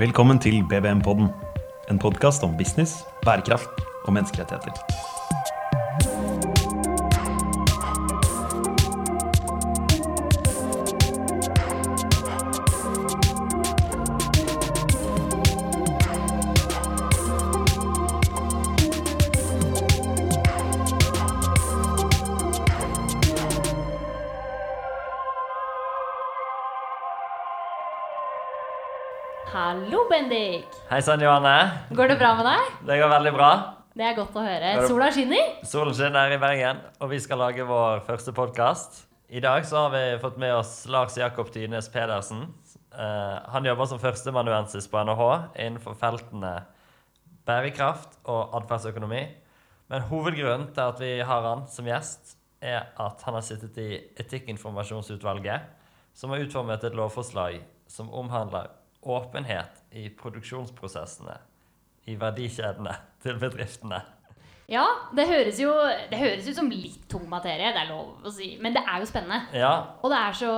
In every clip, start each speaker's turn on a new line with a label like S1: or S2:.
S1: Velkommen til BBM-podden, en podkast om business, bærekraft og menneskerettigheter.
S2: Hei sann, Johanne.
S3: Går det bra med deg?
S2: Det går veldig bra.
S3: Det er godt å høre. Sola skinner.
S2: Solen skinner i Bergen, og vi skal lage vår første podkast. I dag så har vi fått med oss Lars Jakob Tynes Pedersen. Eh, han jobber som førstemanuensis på NHH innenfor feltene bærekraft og atferdsøkonomi. Men hovedgrunnen til at vi har han som gjest, er at han har sittet i Etikkinformasjonsutvalget, som har utformet et lovforslag som omhandler åpenhet i produksjonsprosessene i verdikjedene til bedriftene.
S3: Ja, det høres jo det høres ut som litt tung materie, det er lov å si. Men det er jo spennende.
S2: Ja,
S3: Og det er, så,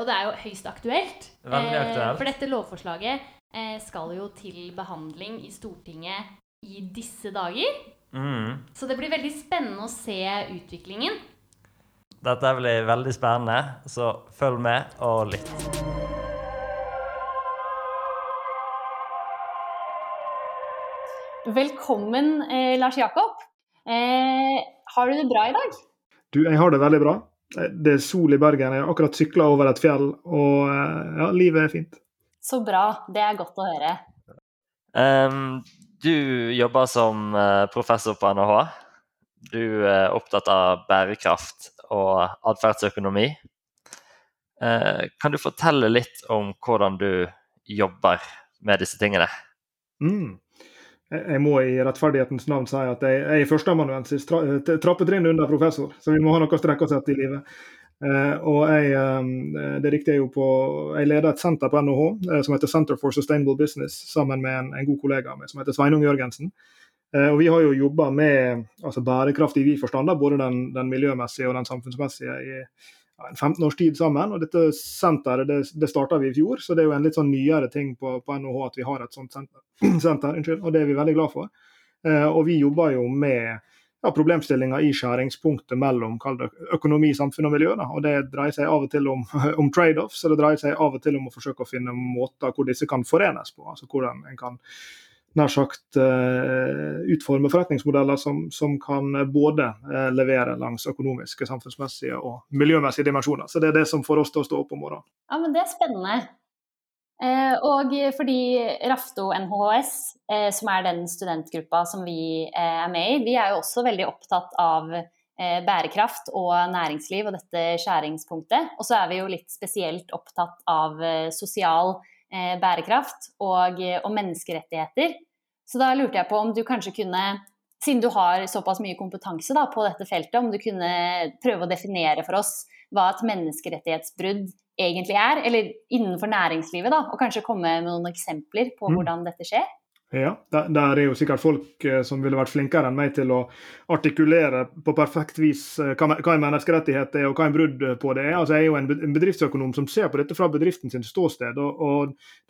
S3: og det er jo høyst aktuelt.
S2: Veldig
S3: Eh,
S2: aktuelt.
S3: For dette lovforslaget eh, skal jo til behandling i Stortinget i disse dager.
S2: mm.
S3: Så det blir veldig spennende å se utviklingen.
S2: Dette blir veldig spennende, så følg med og lytt.
S3: Velkommen, eh, Lars Jakob. Eh, har du det bra i dag?
S4: Du, jeg har det veldig bra. Det er sol i Bergen. Jeg har akkurat sykla over et fjell, og eh, ja, livet er fint.
S3: Så bra. Det er godt å høre.
S2: Um, du jobber som eh, professor på NHH. Du er opptatt av bærekraft og atferdsøkonomi. Eh, kan du fortelle litt om hvordan du jobber med disse tingene?
S4: Mm. Jeg må i rettferdighetens navn si at jeg, jeg er førsteamanuensis, tra, t- trappetrinn under professor, så vi må ha noe å strekke oss etter i livet. Eh, og jeg, eh, det riktig, jeg, er jo på, jeg leder et senter på NHH eh, som heter Center for Sustainable Business, sammen med en, en god kollega av meg som heter Sveinung Jørgensen. Eh, og Vi har jo jobba med altså bærekraft i vid forstand, både den, den miljømessige og den samfunnsmessige, i 15 års tid sammen. og Dette senteret det, det starta vi i fjor, så det er jo en litt sånn nyere ting på, på NHH at vi har et sånt senter. senter unnskyld, og Det er vi veldig glad for. Eh, og Vi jobber jo med ja, problemstillinger i skjæringspunktet mellom økonomi, samfunn og miljø. Da. og Det dreier seg av og til om, om trade-offs, og det dreier seg av og til om å forsøke å finne måter hvor disse kan forenes på. altså Hvordan en kan nær sagt eh, utforme forretningsmodeller som, som kan både eh, levere langs økonomiske, samfunnsmessige og miljømessige dimensjoner. Så Det er det som får oss til å stå opp om morgenen.
S3: Ja, men det er spennende. Eh, og fordi Rafto NHHS, eh, som er den studentgruppa som vi eh, er med i, vi er jo også veldig opptatt av eh, bærekraft og næringsliv og dette skjæringspunktet. Og så er vi jo litt spesielt opptatt av eh, sosial eh, bærekraft og, og menneskerettigheter. Så da lurte jeg på om du kanskje kunne, siden du har såpass mye kompetanse da, på dette feltet, om du kunne prøve å definere for oss hva et menneskerettighetsbrudd egentlig er, eller innenfor næringslivet, da, og kanskje komme med noen eksempler på
S4: Mm.
S3: hvordan dette skjer?
S4: Ja, der, der er jo sikkert folk eh, som ville vært flinkere enn meg til å artikulere på perfekt vis eh, hva, en menneskerettighet er og hva en brudd på det er. Altså, jeg er jo en bedriftsøkonom som ser på dette fra bedriften sin ståsted. og,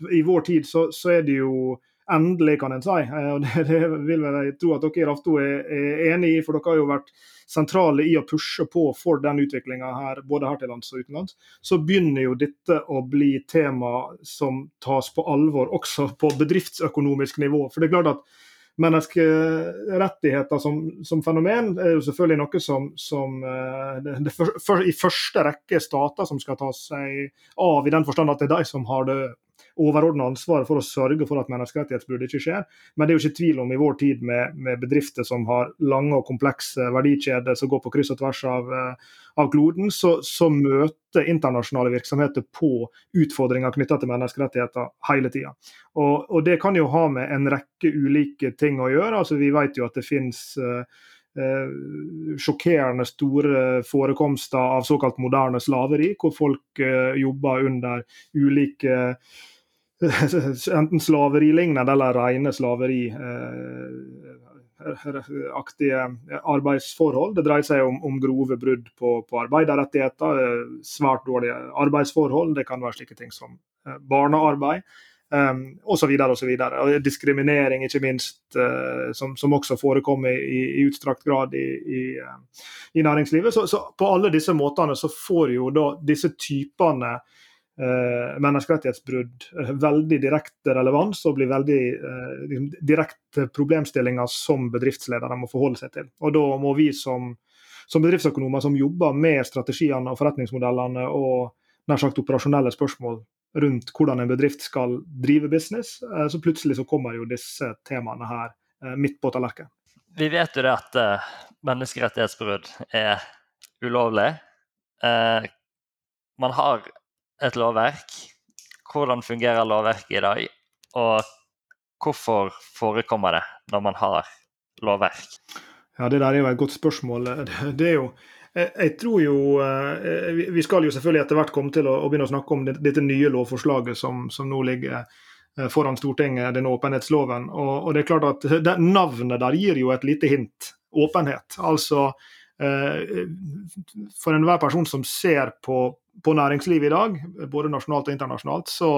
S4: og I vår tid så, så er det jo endelig, kan en si. eh, og Det, det vil jeg tro at dere i Rafto er, er enig i, for dere har jo vært sentrale i å pushe på for den utviklinga her, både her til lands og utenlands. Så begynner jo dette å bli tema som tas på alvor også på bedriftsøkonomisk nivå. For det er klart at Menneskerettigheter som, som fenomen er jo selvfølgelig noe som, som eh, det, det for, for, i første rekke stater som skal ta seg av, i den forstand at det er de som har det overordna ansvaret for å sørge for at menneskerettighetsbrudd ikke skjer. Men det er jo ikke tvil om i vår tid med, med bedrifter som har lange og komplekse verdikjeder som går på kryss og tvers av, eh, av kloden, så, så møter internasjonale virksomheter på utfordringer knytta til menneskerettigheter hele tida. Og, og, det kan jo ha med en rekke ulike ting å gjøre. altså Vi vet jo at det finnes eh, eh, sjokkerende store forekomster av såkalt moderne slaveri, hvor folk eh, jobber under ulike enten slaverilignende eller rene slaveriaktige arbeidsforhold. Det dreier seg om, om grove brudd på, på arbeiderrettigheter, eh, svært dårlige arbeidsforhold. Det kan være slike ting som eh, barnearbeid. Um, videre og diskriminering, ikke minst, uh, som, som, også forekommer i, i utstrakt grad i, i, uh, i næringslivet. Så, så, på alle disse måtene så får jo da disse typene menneskerettighetsbrudd veldig direkte relevans og blir veldig liksom, direkte problemstillinger som bedriftsledere må forholde seg til. Og da må vi som, som bedriftsøkonomer som jobber med strategiene og forretningsmodellene og nær sagt operasjonelle spørsmål rundt hvordan en bedrift skal drive business, eh, så plutselig så kommer jo disse temaene her eh, midt på tallerkenen.
S2: Vi vet jo det at eh, menneskerettighetsbrudd er ulovlig. Man har et lovverk. Hvordan fungerer lovverket i dag? Og hvorfor forekommer det når man har lovverk?
S4: Ja, Det der er jo et godt spørsmål. Det er jo jeg tror jo eh, Vi skal jo selvfølgelig etter hvert komme til å, begynne å snakke om dette nye lovforslaget som, som nå ligger eh, foran Stortinget, den åpenhetsloven. Og, og det er klart at det, Navnet der gir jo et lite hint. Åpenhet. Altså eh, For enhver person som ser på, på næringslivet i dag, både nasjonalt og internasjonalt, så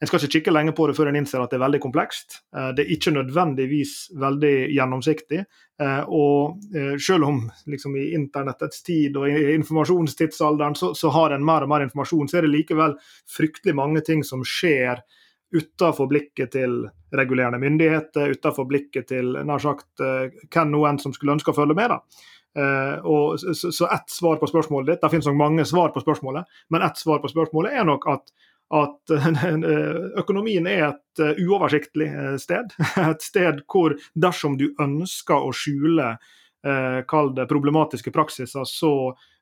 S4: en skal ikke kikke lenge på det før en innser at det er veldig komplekst. Eh, det er ikke nødvendigvis veldig gjennomsiktig. Eh, og eh, selv om liksom, i internettets tid og i informasjonstidsalderen så, så har en mer og mer informasjon, så er det likevel fryktelig mange ting som skjer utenfor blikket til regulerende myndigheter, utenfor blikket til nær sagt hvem noen som skulle ønske å følge med. da. Uh, og så, så ett svar på spørsmålet ditt, Det finnes nok mange svar på spørsmålet, men ett svar på spørsmålet er nok at at økonomien er et eh, uoversiktlig eh, sted. Et sted hvor dersom du ønsker å skjule eh, kall det problematiske praksiser, så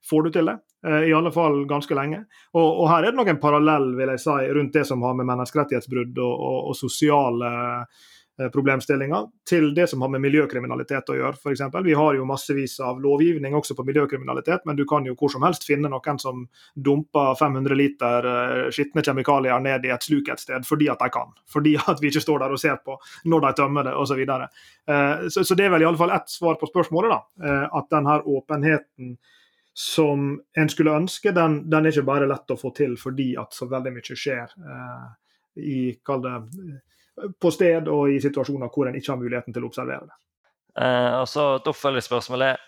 S4: får du til det. I alle fall ganske lenge. Og, og her er det nok en parallell vil jeg si, rundt det som har med menneskerettighetsbrudd og, og, og sosiale Eh, problemstillinger til det som har med miljøkriminalitet å gjøre. Eksempel. vi har jo massevis av lovgivning også på miljøkriminalitet, men du kan jo hvor som helst finne noen som dumper 500 liter eh, skitne kjemikalier ned i et sluk et sted fordi at de kan. Fordi at vi ikke står der og ser på når de tømmer det osv. Så, eh, så, så det er vel i alle fall ett svar på spørsmålet. da, At denne åpenheten som en skulle ønske, den, den, er ikke bare lett å få til fordi at så veldig mye skjer i det på sted og i situasjoner hvor en ikke har muligheten til å observere det.
S2: Eh, og så Et oppfølgingsspørsmål er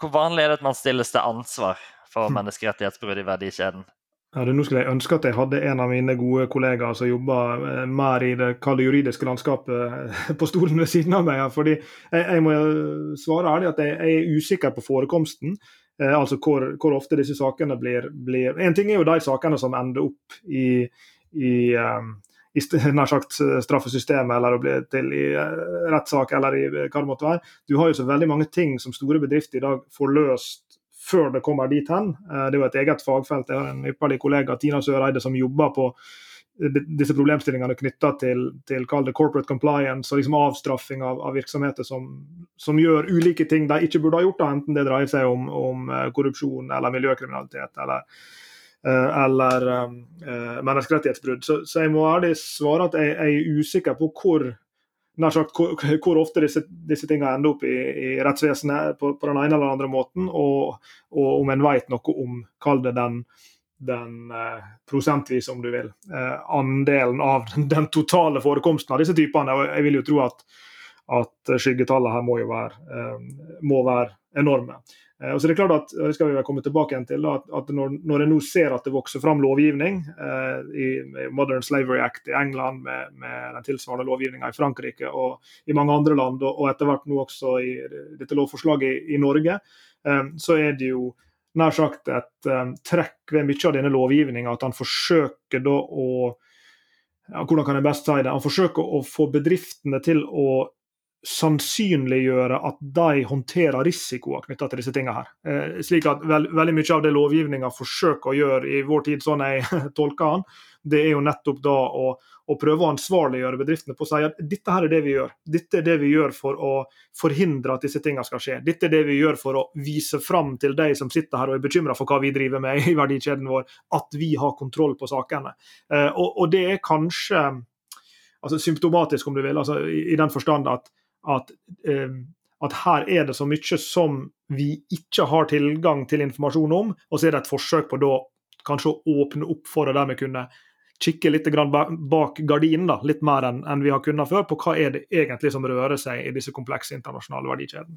S2: hvor vanlig er det at man stilles til ansvar for menneskerettighetsbrudd i verdikjeden?
S4: Ja, det, nå skulle jeg ønske at jeg hadde en av mine gode kollegaer som jobba eh, mer i det kalde juridiske landskapet eh, på stolen ved siden av meg. fordi jeg, jeg må svare ærlig at jeg, jeg, er usikker på forekomsten. Eh, altså hvor, hvor, ofte disse sakene blir, blir En ting er jo de sakene som ender opp i, i um, i sagt straffesystemet eller å bli til i uh, rettssak eller i hva det måtte være. Du har jo så veldig mange ting som store bedrifter i dag får løst før det kommer dit hen. Det er jo et eget fagfelt. Jeg har en ypperlig kollega, Tina Søreide, som jobber på disse problemstillingene knytta til, til corporate compliance og liksom avstraffing av, av virksomheter som, som, gjør ulike ting de ikke burde ha gjort, da, enten det dreier seg om, om korrupsjon eller miljøkriminalitet eller Eh, eller uh, menneskerettighetsbrudd. Så, så, jeg må ærlig svare at jeg, jeg er usikker på hvor, sagt, hvor, hvor ofte disse, disse tingene ender opp i, i rettsvesenet på, på, den ene eller den andre måten, og, og om en vet noe om kall det den, den eh, prosentvis, om du vil, eh, andelen av den, totale forekomsten av disse typene. og Jeg vil jo tro at, at skyggetallene her må jo være, eh, må være enorme. Eh, og så er Det klart at, og det skal vi komme tilbake igjen til, at, at når, når en nå ser at det vokser fram lovgivning eh, i Modern Slavery Act i England, med, med den tilsvarende lovgivninga i Frankrike og i mange andre land, og, og etter hvert nå også i dette lovforslaget i, i Norge, eh, så er det jo nær sagt et eh, trekk ved mye av denne lovgivninga at han forsøker da å ja, hvordan kan jeg best si det, Han forsøker å få bedriftene til å sannsynliggjøre at de håndterer risikoer knytta til disse tingene. her. Eh, slik at veld, Veldig mye av det lovgivninga forsøker å gjøre i vår tid, sånn jeg tolker han, det er jo nettopp da å, å, prøve å ansvarliggjøre bedriftene på å si at dette her er det vi gjør. Dette er det vi gjør for å forhindre at disse tingene skal skje. Dette er det vi gjør for å vise fram til de som sitter her og er bekymra for hva vi driver med i verdikjeden vår, at vi har kontroll på sakene. Eh, og, og det er kanskje altså symptomatisk, om du vil, altså i, i den forstand at at, eh, at her er det så mye som vi ikke har tilgang til informasjon om, og så er det et forsøk på da kanskje å åpne opp for å dermed kunne kikke litt bak gardinen, litt mer enn vi har kunnet før, på hva er det egentlig som rører seg i disse komplekse internasjonale verdikjedene.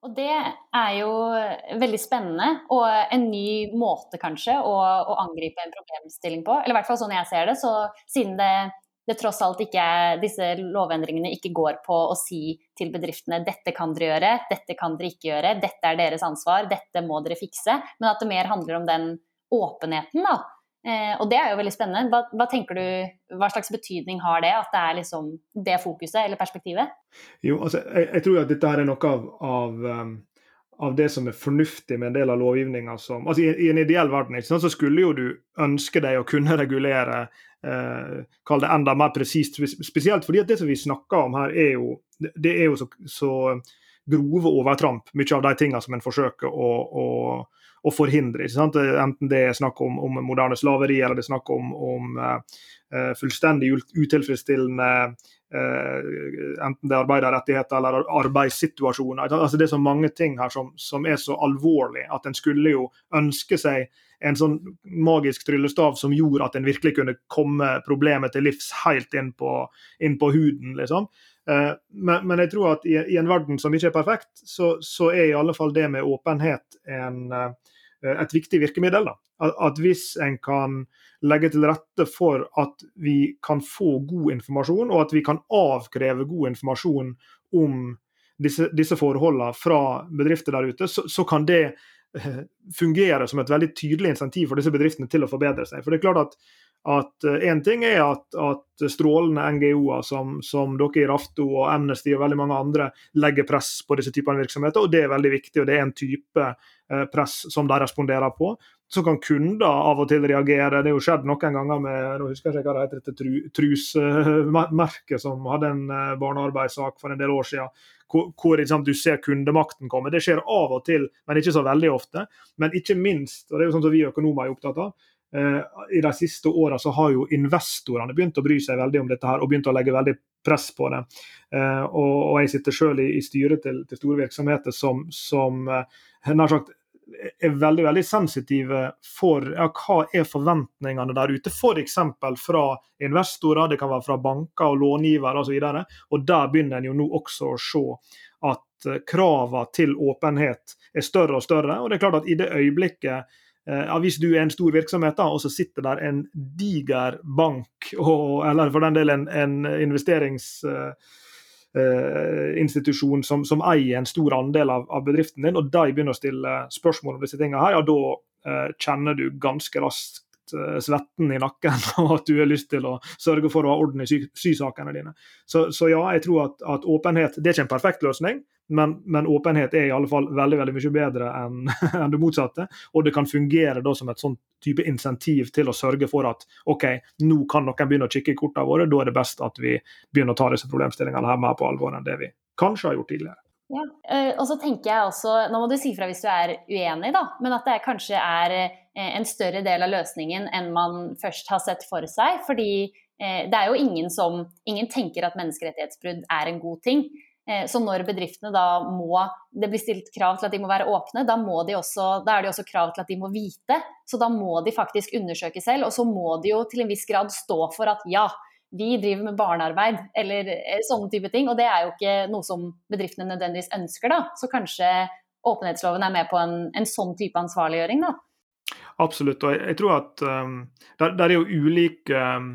S3: Og det er jo veldig spennende, og en ny måte kanskje å, å, angripe en problemstilling på. Eller i hvert fall sånn jeg ser det. Så siden det, det tross alt ikke disse lovendringene ikke går på å si til bedriftene dette kan dere gjøre, dette kan dere ikke gjøre, dette er deres ansvar, dette må dere fikse. Men at det mer handler om den åpenheten, da. Eh, og det er jo veldig spennende. Hva, hva, tenker du, hva slags betydning har det, at det er liksom det fokuset eller perspektivet?
S4: Jo, altså, jeg, jeg tror at dette her er noe av, av, um, av, det som er fornuftig med en del av lovgivninga. Altså, i, i, en ideell verden ikke sant, så skulle jo du ønske deg å kunne regulere Kall det enda mer presist. Spesielt fordi at det som vi snakker om her, er jo, det er jo så, så grove overtramp, mye av de tingene som en forsøker å, å å forhindre. Enten det er snakk om, om, moderne slaveri eller det er snakk om, om uh, fullstendig utilfredsstillende uh, enten det er arbeiderrettigheter eller arbeidssituasjoner. Altså det er så mange ting her som, som er så alvorlig at en skulle jo ønske seg en sånn magisk tryllestav som gjorde at en virkelig kunne komme problemet til livs helt inn på, inn på huden. liksom. Men, men, jeg tror at i, i, en verden som ikke er perfekt, så, så, er i alle fall det med åpenhet en, Eh, et viktig virkemiddel. Da. At hvis en kan legge til rette for at vi kan få god informasjon, og at vi kan avkreve god informasjon om disse, disse forholdene fra bedrifter der ute, så, så kan det eh, fungere som et veldig tydelig insentiv for disse bedriftene til å forbedre seg. For det er klart at at Én eh, ting er at, at strålende NGO-er som, som, dere i Rafto og Amnesty og veldig mange andre legger press på disse typene virksomheter, og det er veldig viktig. og Det er en type eh, press som de responderer på. Så kan kunder av og til reagere. Det har jo skjedd noen ganger med nå husker jeg ikke hva det heter, dette Trusmerket som hadde en eh, barnearbeidssak for en del år siden. Hvor, hvor liksom, du ser kundemakten komme. Det skjer av og til, men ikke så veldig ofte. Men ikke minst, og det er jo sånn som vi økonomer er opptatt av, I de siste åra har jo investorene begynt å bry seg veldig om dette her, og begynt å legge veldig press på det. Eh, og, og jeg sitter selv i, i styret til, til, store virksomheter som, som eh, nær sagt er veldig veldig sensitive for ja, hva er forventningene der ute. F.eks. fra investorer, det kan være fra banker og långivere osv. Og, så og der begynner en jo nå også å se at kravene til åpenhet er større og større. og det er klart at i det øyeblikket Eh, ja, Hvis du er en stor virksomhet da, og så sitter der en diger bank, og, eller for den del en, en investeringsinstitusjon uh, som, som, eier en stor andel av, av, bedriften din, og de begynner å stille spørsmål om disse tingene her, ja, da uh, kjenner du ganske raskt svetten i nakken, og at du har lyst til å sørge for å ha orden i sy sysakene dine. Så, så, ja, jeg tror at, at, åpenhet det er ikke en perfekt løsning, men, men, åpenhet er i alle fall veldig veldig mye bedre enn en det motsatte. Og det kan fungere da som et sånn type insentiv til å sørge for at OK, nå kan noen begynne å kikke i kortene våre. Da er det best at vi begynner å ta disse problemstillingene her mer på alvor enn det vi kanskje har gjort tidligere.
S3: Ja, eh, og så tenker jeg også, Nå må du si fra hvis du er uenig, da, men at det kanskje er eh, en større del av løsningen enn man først har sett for seg. fordi eh, det er jo ingen som Ingen tenker at menneskerettighetsbrudd er en god ting. Så når bedriftene da må Det blir stilt krav til at de må være åpne, da, må de også, da er det også krav til at de må vite. Så da må de faktisk undersøke selv, og så må de jo til en viss grad stå for at ja, vi driver med barnearbeid, eller eh, sånne type ting. Og det er jo ikke noe som bedriftene nødvendigvis ønsker, da. Så kanskje åpenhetsloven er med på en, en sånn type ansvarliggjøring, da.
S4: Absolutt. Og jeg, tror at um, der, der, er jo ulike um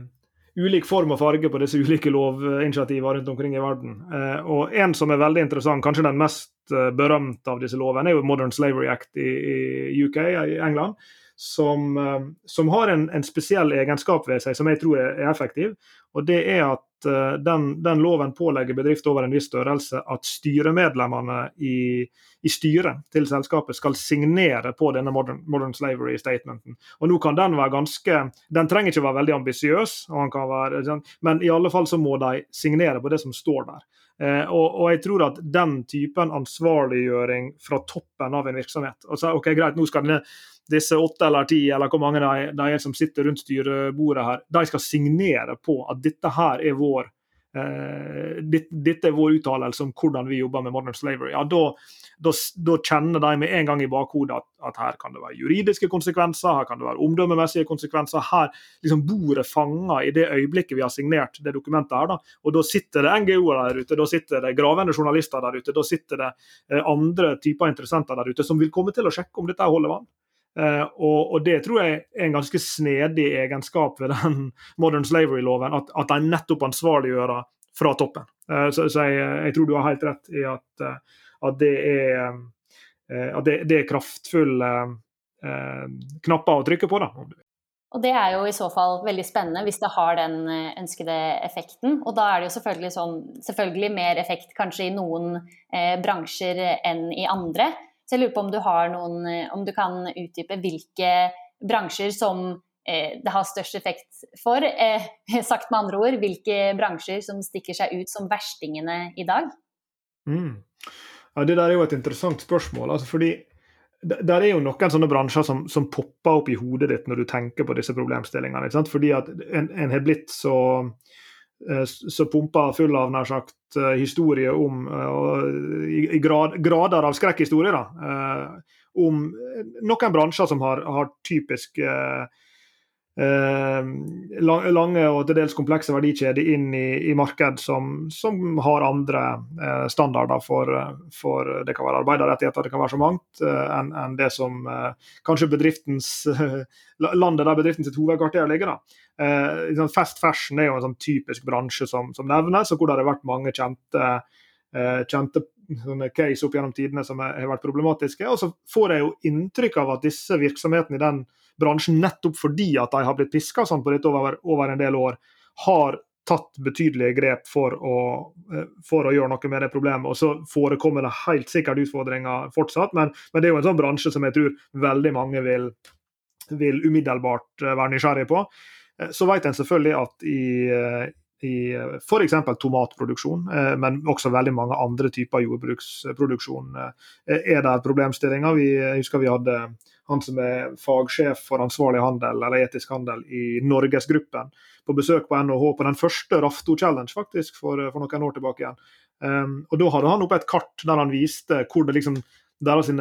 S4: ulik form og farge på disse ulike lovinitiativene rundt omkring i verden. Uh, og En som er veldig interessant, kanskje den mest eh, berømte av disse lovene, er jo Modern Slavery Act i, i UK, i England. Som, eh, som har en, en, spesiell egenskap ved seg som jeg tror er, effektiv. og det er at den, den, loven pålegger bedrifter over en viss størrelse at styremedlemmene i, i styret til selskapet skal signere på denne modern, modern, slavery statementen. Og nå kan Den være ganske, den trenger ikke være veldig ambisiøs, men i alle fall så må de signere på det som står der. Eh, og, og, jeg tror at den typen ansvarliggjøring fra toppen av en virksomhet og så, ok greit, nå skal denne, disse åtte eller ti, eller hvor mange de, de er som sitter rundt styrebordet her, de skal signere på at dette her er vår eh, dette er vår uttalelse om hvordan vi jobber med modern slavery. Ja, da, da, kjenner de med en gang i bakhodet at, at, her kan det være juridiske konsekvenser, her kan det være omdømmemessige konsekvenser. Her liksom bordet fanger i det øyeblikket vi har signert det dokumentet her. Da. Og da sitter det NGO-er der ute, da sitter det gravende journalister der ute, da sitter det eh, andre typer interessenter der ute som vil komme til å sjekke om dette holder vann. Uh, og, og, Det tror jeg er en ganske snedig egenskap ved den modern slavery-loven. At, at de nettopp ansvarliggjør fra toppen. Uh, så, så jeg, jeg, tror du har helt rett i at, uh, at det er at det, det er kraftfulle knapper å trykke på. da.
S3: Og Det er jo i så fall veldig spennende hvis det har den ønskede effekten. Og da er det jo selvfølgelig, sånn, selvfølgelig mer effekt kanskje i noen bransjer enn i andre. Så jeg lurer på om du har noen Om du kan utdype hvilke bransjer som eh, det har størst effekt for? Eh, sagt med andre ord, hvilke bransjer som stikker seg ut som verstingene i dag?
S4: Mm. Ja, Det der er jo et interessant spørsmål. altså fordi der er jo noen sånne bransjer som, som, popper opp i hodet ditt når du tenker på disse problemstillingene. Fordi at en, har blitt så Eh, så pumpa full av nær sagt eh, historie om eh, i, i grad, grader av skrekkhistorier. om noen bransjer som har, har typisk lange og til dels komplekse verdikjeder inn i, i marked som, som, har andre standarder for, for, Det kan være arbeiderrettigheter, det kan være så mangt, enn en det som kanskje bedriftens landet der bedriftens hovedkvarter ligger. da. Eh, fast fashion er jo en sånn typisk bransje som, som nevnes, og hvor det har vært mange kjente, eh, kjente case opp gjennom tidene som har vært problematiske. Og så får jeg jo inntrykk av at disse virksomhetene i den bransjen, nettopp fordi at de har blitt piska sånn på dette over, over, en del år, har tatt betydelige grep for å, eh, for å, gjøre noe med det problemet. Og så forekommer det helt sikkert utfordringer fortsatt, men, men, det er jo en sånn bransje som jeg tror veldig mange vil, vil umiddelbart eh, være nysgjerrig på. Eh, så vet en selvfølgelig at i, i f.eks. tomatproduksjon, eh, men også veldig mange andre typer jordbruksproduksjon, er det problemstillinger. Vi husker vi hadde han som er fagsjef for ansvarlig handel eller etisk handel i Norgesgruppen, på besøk på NHH på den første Rafto Challenge faktisk, for, for noen år tilbake igjen. Um, og Da hadde han oppe et kart der han viste hvor det liksom deres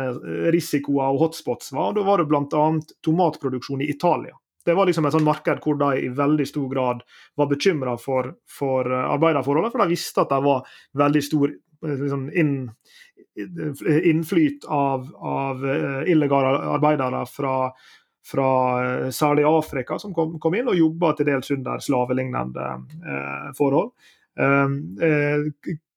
S4: risikoer og hotspots var. og Da var det bl.a. tomatproduksjon i Italia. Det var liksom et sånn marked hvor de i veldig stor grad var bekymra for, for eh, arbeiderforholdene, for de visste at det var veldig stor eh, liksom, inn, innflyt av, av, eh, illegale arbeidere fra, fra særlig Afrika som kom, kom, inn og jobba til dels under slavelignende eh, forhold. Eh,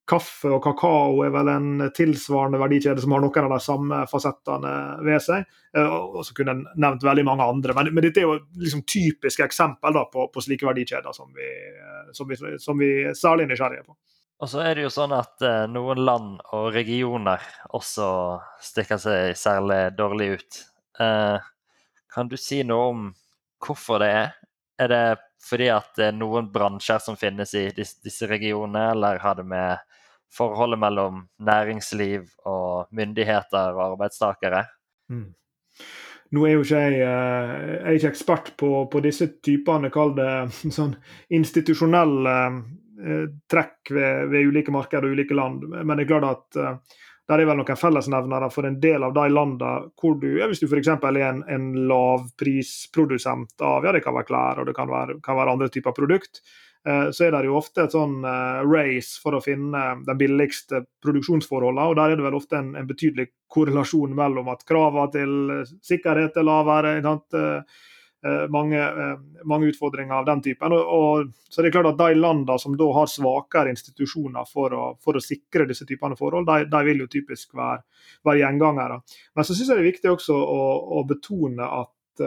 S4: Kaffe og kakao er vel en tilsvarende verdikjede som har noen av de samme fasettene ved seg. Eh, og så kunne en nevnt veldig mange andre, men, men dette er jo liksom typiske eksempel da, på, på, slike verdikjeder som vi, som vi, som vi er særlig nysgjerrige på.
S2: Og så er det jo sånn at eh, noen land og regioner også stikker seg særlig dårlig ut. Eh, kan du si noe om hvorfor det er? Er det fordi at det er noen bransjer som finnes i disse regionene, eller har det med forholdet mellom næringsliv og myndigheter og arbeidstakere? Mm.
S4: Nå er jo ikke jeg, eh, jeg er ikke ekspert på, på disse typene, kall det sånn institusjonelle eh, trekk ved, ved, ulike markeder og ulike land. Men det er klart at uh, der er vel noen fellesnevnere for en del av de landene hvor du, ja, hvis du f.eks. er en, en lavprisprodusent av ja, det kan være klær og det kan være, kan være andre typer produkt, Eh, så er det jo ofte et sånn eh, race for å finne de billigste produksjonsforholdene. og Der er det vel ofte en, en betydelig korrelasjon mellom at kravene til sikkerhet er lavere. Eh, mange, mange, utfordringer av den typen. Og, og, så det er klart at De landene som da har svakere institusjoner for å, for å sikre disse typene forhold, de, de vil jo typisk være, være gjengangere. Men så syns jeg det er viktig også å, å betone at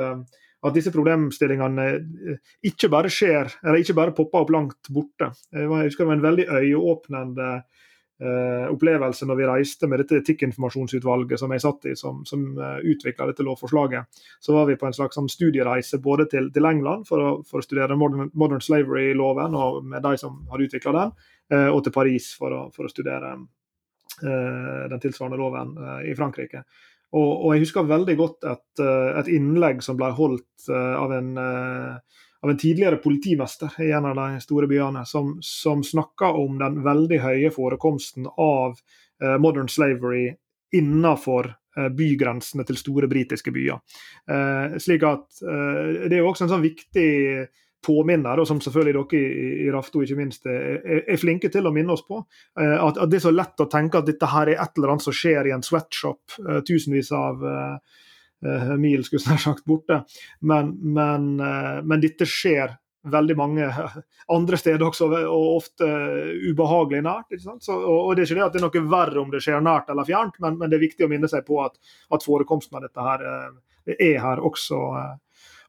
S4: at disse problemstillingene eh, ikke bare skjer, eller ikke bare popper opp langt borte. Jeg husker det var en veldig øyeåpnende eh, opplevelse når vi reiste med dette etikkinformasjonsutvalget som jeg satt i, som, som eh, utvikla dette lovforslaget. Så var vi på en slags sånn, studiereise både til, til England for å, for å, studere modern, modern slavery-loven og med de som har utvikla den, uh, og til Paris for å, for å studere uh, den tilsvarende loven i Frankrike. Og, og, jeg husker veldig godt et, eh, et innlegg som ble holdt eh, av en, eh, av en, tidligere politimester i en av de store byene, som, som snakka om den veldig høye forekomsten av modern slavery innenfor bygrensene til store britiske byer. slik at Det er jo også en sånn viktig påminner, og som selvfølgelig dere i, i Rafto ikke minst er, er, flinke til å minne oss på. At, at, det er så lett å tenke at dette her er et eller annet som skjer i en sweatshop tusenvis av mil skulle jeg sagt borte. Men, men, men dette skjer veldig mange andre steder også, og ofte ubehagelig nært. Så, og, Det er ikke det at det er noe verre om det skjer nært eller fjernt, men, men det er viktig å minne seg på at, at forekomsten av dette her eh, er her også, eh,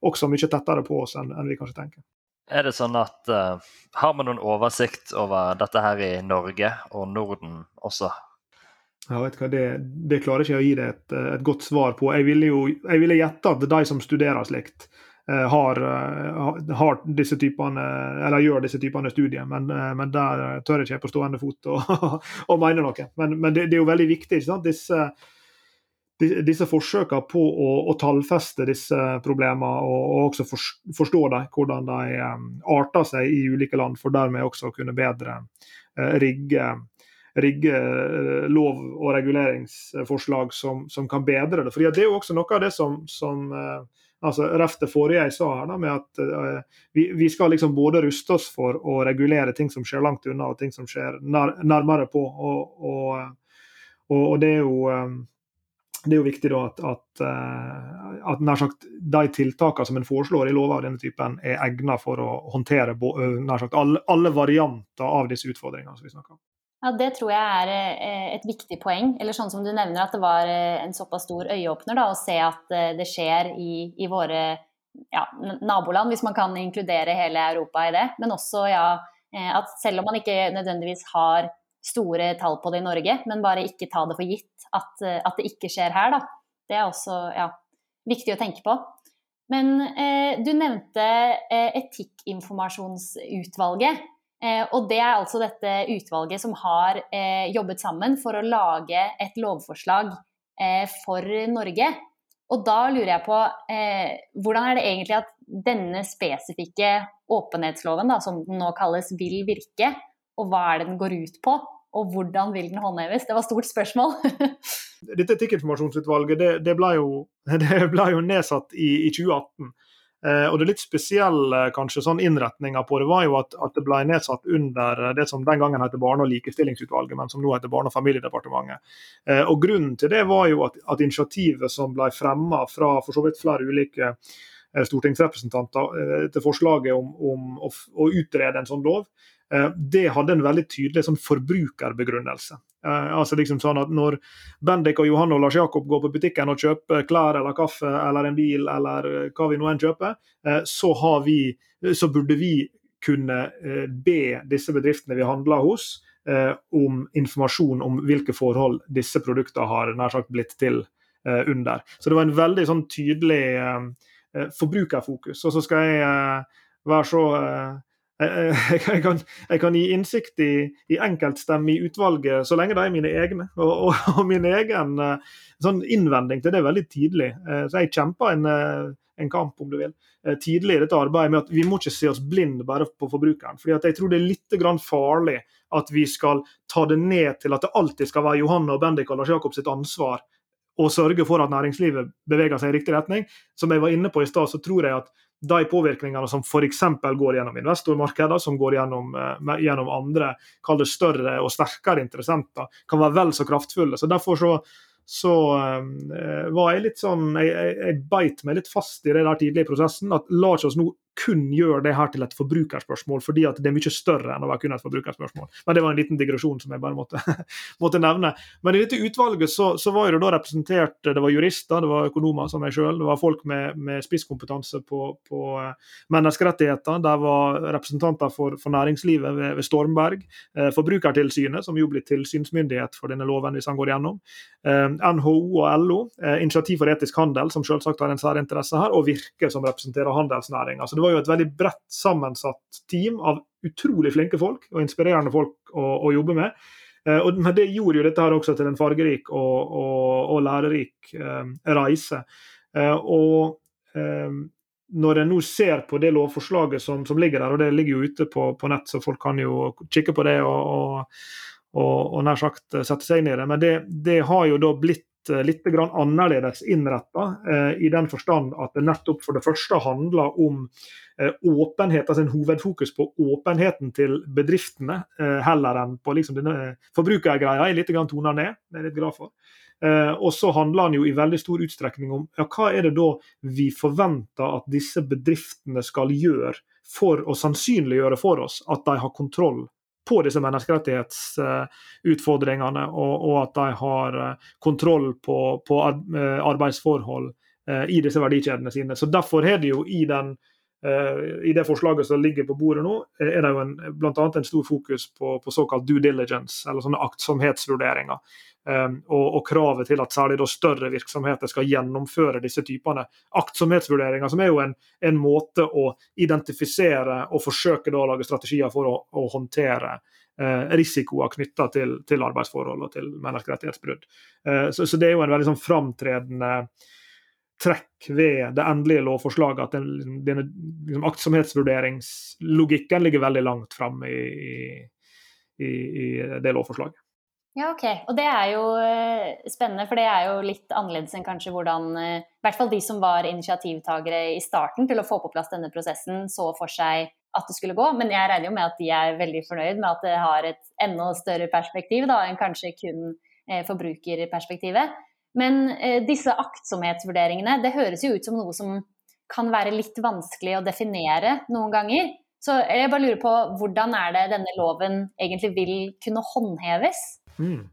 S4: også mye tettere på oss enn, enn vi kanskje tenker.
S2: Er det sånn at uh, Har vi noen oversikt over dette her i Norge og Norden også?
S4: Ja, vet hva, det, det klarer ikke jeg å gi deg et, et godt svar på. Jeg ville jo jeg ville gjette at de som studerer slikt, uh, har, eh, har, disse typene, eller gjør disse typene studier. Men, eh, men der tør jeg ikke på stående fot å mene noe. Men, men det, det, er jo veldig viktig. ikke sant? Disse, disse forsøkene på å, å, tallfeste disse problemene og, og også for, forstå dem, hvordan de arter seg i ulike land, for dermed også å kunne bedre rigge, rigge lov- og reguleringsforslag som, som, kan bedre det. Fordi Det er jo også noe av det som, som altså Ref det forrige jeg sa her, da, med at vi, vi, skal liksom både ruste oss for å regulere ting som skjer langt unna, og ting som skjer nær, nærmere på. Og, og, og, det er jo um, det er jo viktig da at, at, uh, at nær sagt, de tiltakene som en foreslår i lover av denne typen, er egnet for å håndtere nær sagt, alle, alle varianter av disse utfordringene som vi snakker om.
S3: Ja, Det tror jeg er eh, et viktig poeng. Eller sånn som du nevner, at det var eh, en såpass stor øyeåpner da, å se at eh, det skjer i, i våre ja, naboland, hvis man kan inkludere hele Europa i det. Men også ja, at selv om man ikke nødvendigvis har store tall på det i Norge, men bare ikke ta det for gitt at, at det ikke skjer her, da. Det er også ja, viktig å tenke på. Men eh, du nevnte eh, etikkinformasjonsutvalget. Eh, og det er altså dette utvalget som har eh, jobbet sammen for å lage et lovforslag eh, for Norge. Og da lurer jeg på hvordan er det egentlig at denne spesifikke åpenhetsloven, da, som den nå kalles, vil virke? Og hva er det den går ut på? Og hvordan vil den håndheves? Det var stort spørsmål.
S4: Dette etikkinformasjonsutvalget det, det, ble jo, det, ble jo, nedsatt i, i 2018. Eh, og det litt spesielle kanskje sånn innretninga på det var jo at, at, det ble nedsatt under det som den gangen het Barne- og likestillingsutvalget, men som nå heter Barne- og familiedepartementet. Eh, og Grunnen til det var jo at, at initiativet som ble fremma fra for så vidt flere ulike eh, stortingsrepresentanter til forslaget om, om å, å, utrede en sånn lov, det hadde en veldig tydelig sånn forbrukerbegrunnelse. Uh, altså liksom sånn at Når Bendik og Johan og Lars Jakob går på butikken og kjøper klær eller kaffe eller en bil eller uh, hva vi nå enn kjøper, så, vi, så, burde vi kunne be disse bedriftene vi handler hos om informasjon om hvilke forhold disse produktene har nær sagt blitt til under. Så det var en veldig sånn tydelig forbrukerfokus. Og så skal jeg være så jeg, kan, jeg, kan, gi innsikt i, i enkeltstemme i utvalget så lenge de er mine egne. Og, og, og min egen eh, sånn innvending til det er veldig tidlig. Eh, så jeg kjemper en, eh, en, kamp, om du vil, tidlig i dette arbeidet med at vi må ikke se oss blind bare på forbrukeren. fordi jeg tror det er litt farlig at vi skal ta det ned til at det alltid skal være Johanne og Bendik og Lars Jakob sitt ansvar å sørge for at næringslivet beveger seg i riktig retning. Som jeg var inne på i stad, så tror jeg at de påvirkningene som f.eks. går gjennom investormarkeder, som går gjennom, uh, gjennom andre kall større og sterkere interessenter, kan være vel så kraftfulle. Så Derfor så, så uh, var jeg litt sånn Jeg, jeg, jeg beit meg litt fast i det der tidlige prosessen. at La oss nå kun gjør det her til et forbrukerspørsmål, fordi at det er mye større enn å være kun et forbrukerspørsmål. Men Det var en liten digresjon som jeg bare måtte, måtte nevne. Men i dette utvalget så, så, var det da representert det var jurister, det var økonomer som meg sjøl, det var folk med, med spisskompetanse på, på, eh, menneskerettigheter, der var representanter for, for næringslivet ved, ved Stormberg, eh, Forbrukertilsynet, som jo blir tilsynsmyndighet for denne loven hvis han går gjennom, eh, NHO og LO, Initiativ for etisk handel, som selvsagt har en særinteresse her, og Virke, som representerer handelsnæringa. Så det var jo et veldig bredt sammensatt team av utrolig flinke folk og inspirerende folk å, å jobbe med. Eh, og, men det gjorde jo dette her også til en fargerik og, og, og lærerik eh, reise. Uh, og eh, når en nå ser på det lovforslaget som, som, ligger der, og det ligger jo ute på, på, nett, så folk kan jo kikke på det og, og, og nær sagt sette seg inn i det. Men det, det har jo da blitt litt annerledes innretta, eh, i den forstand at det nettopp for det første handler om eh, åpenhet, altså en hovedfokus på åpenheten til bedriftene, eh, heller enn på liksom denne forbrukergreia. Er litt toner ned, det er litt glad for. Eh, og så handler den jo i veldig stor utstrekning om ja, hva er det da vi forventer at disse bedriftene skal gjøre for å sannsynliggjøre for oss at de har kontroll på disse menneskerettighetsutfordringene, og, og at de har eh, kontroll på, på eh, arbeidsforhold i disse verdikjedene sine. Så Derfor er det jo i den i det forslaget som ligger på bordet nå, er det jo blant annet en stor fokus på, på såkalt due diligence, eller sånne aktsomhetsvurderinger. Um, og, og, kravet til at særlig større virksomheter skal gjennomføre disse typene aktsomhetsvurderinger, som er jo en, en måte å identifisere og forsøke å lage strategier for å, å håndtere eh, risikoer knytta til, til, arbeidsforhold og til menneskerettighetsbrudd. Eh, så, så, det er jo en veldig sånn framtredende trekk ved det endelige lovforslaget at den, denne liksom, aktsomhetsvurderingslogikken ligger veldig langt framme i, i, i det lovforslaget.
S3: Ja, ok. Og det er jo eh, spennende, for det er jo litt annerledes enn kanskje hvordan eh, I hvert fall de som var initiativtagere i starten til å få på plass denne prosessen, så for seg at det skulle gå. Men jeg regner jo med at de er veldig fornøyd med at det har et enda større perspektiv da, enn kanskje kun eh, forbrukerperspektivet. Men disse aktsomhetsvurderingene, det høres jo ut som noe som kan være litt vanskelig å definere noen ganger. Så jeg bare lurer på hvordan er det denne loven egentlig vil kunne håndheves?
S4: Mm.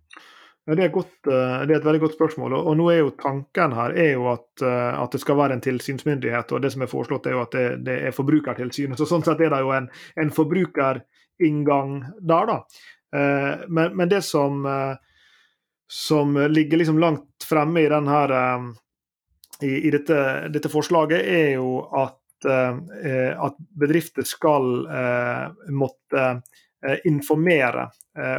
S4: Det er, godt, eh, det er, et veldig godt spørsmål. og nå er jo Tanken her er jo at, eh, at, det skal være en tilsynsmyndighet. og Det som er foreslått er jo at det, det er Forbrukertilsynet. så Sånn sett er det jo en, en forbrukerinngang der. da. Eh, men, men, det som, som ligger liksom langt fremme i, denne, i, i dette, dette, forslaget, er jo at, at bedrifter skal måtte informere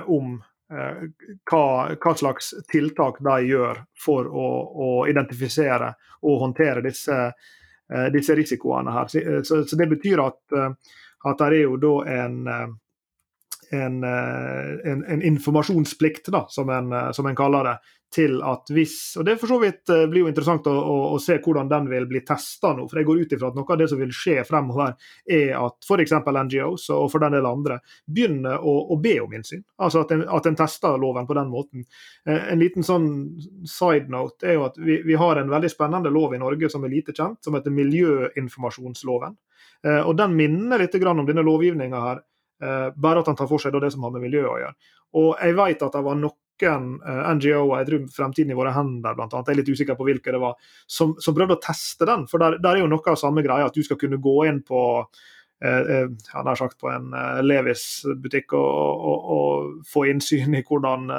S4: om hva, hva, slags tiltak de gjør for å, å identifisere og håndtere disse, eh, disse risikoene. her. Så, så, så, Det betyr at, eh, at det er jo da en, en, en, en informasjonsplikt, da, som en, som en kaller det, til at hvis Og det for så vidt eh, blir jo interessant å, å, å se hvordan den vil bli testa nå. For jeg går ut ifra at noe av det som vil skje fremover, er at f.eks. NGOs og for den del andre begynner å, å be om innsyn. Altså at en, at tester loven på den måten. Eh, en liten sånn side note er jo at vi, vi, har en veldig spennende lov i Norge som er lite kjent, som heter miljøinformasjonsloven. Eh, og Den minner litt om denne lovgivninga her, bare at han tar for seg det som har med miljø å gjøre. Og jeg vet at det var noen eh, NGO-er, jeg tror Fremtiden i våre hender annet, jeg er litt usikker på hvilke det var, som, som prøvde å teste den. For der, der, er jo noe av samme greia, at du skal kunne gå inn på uh, uh, nær sagt på en Levis-butikk og, og, og, få innsyn i hvordan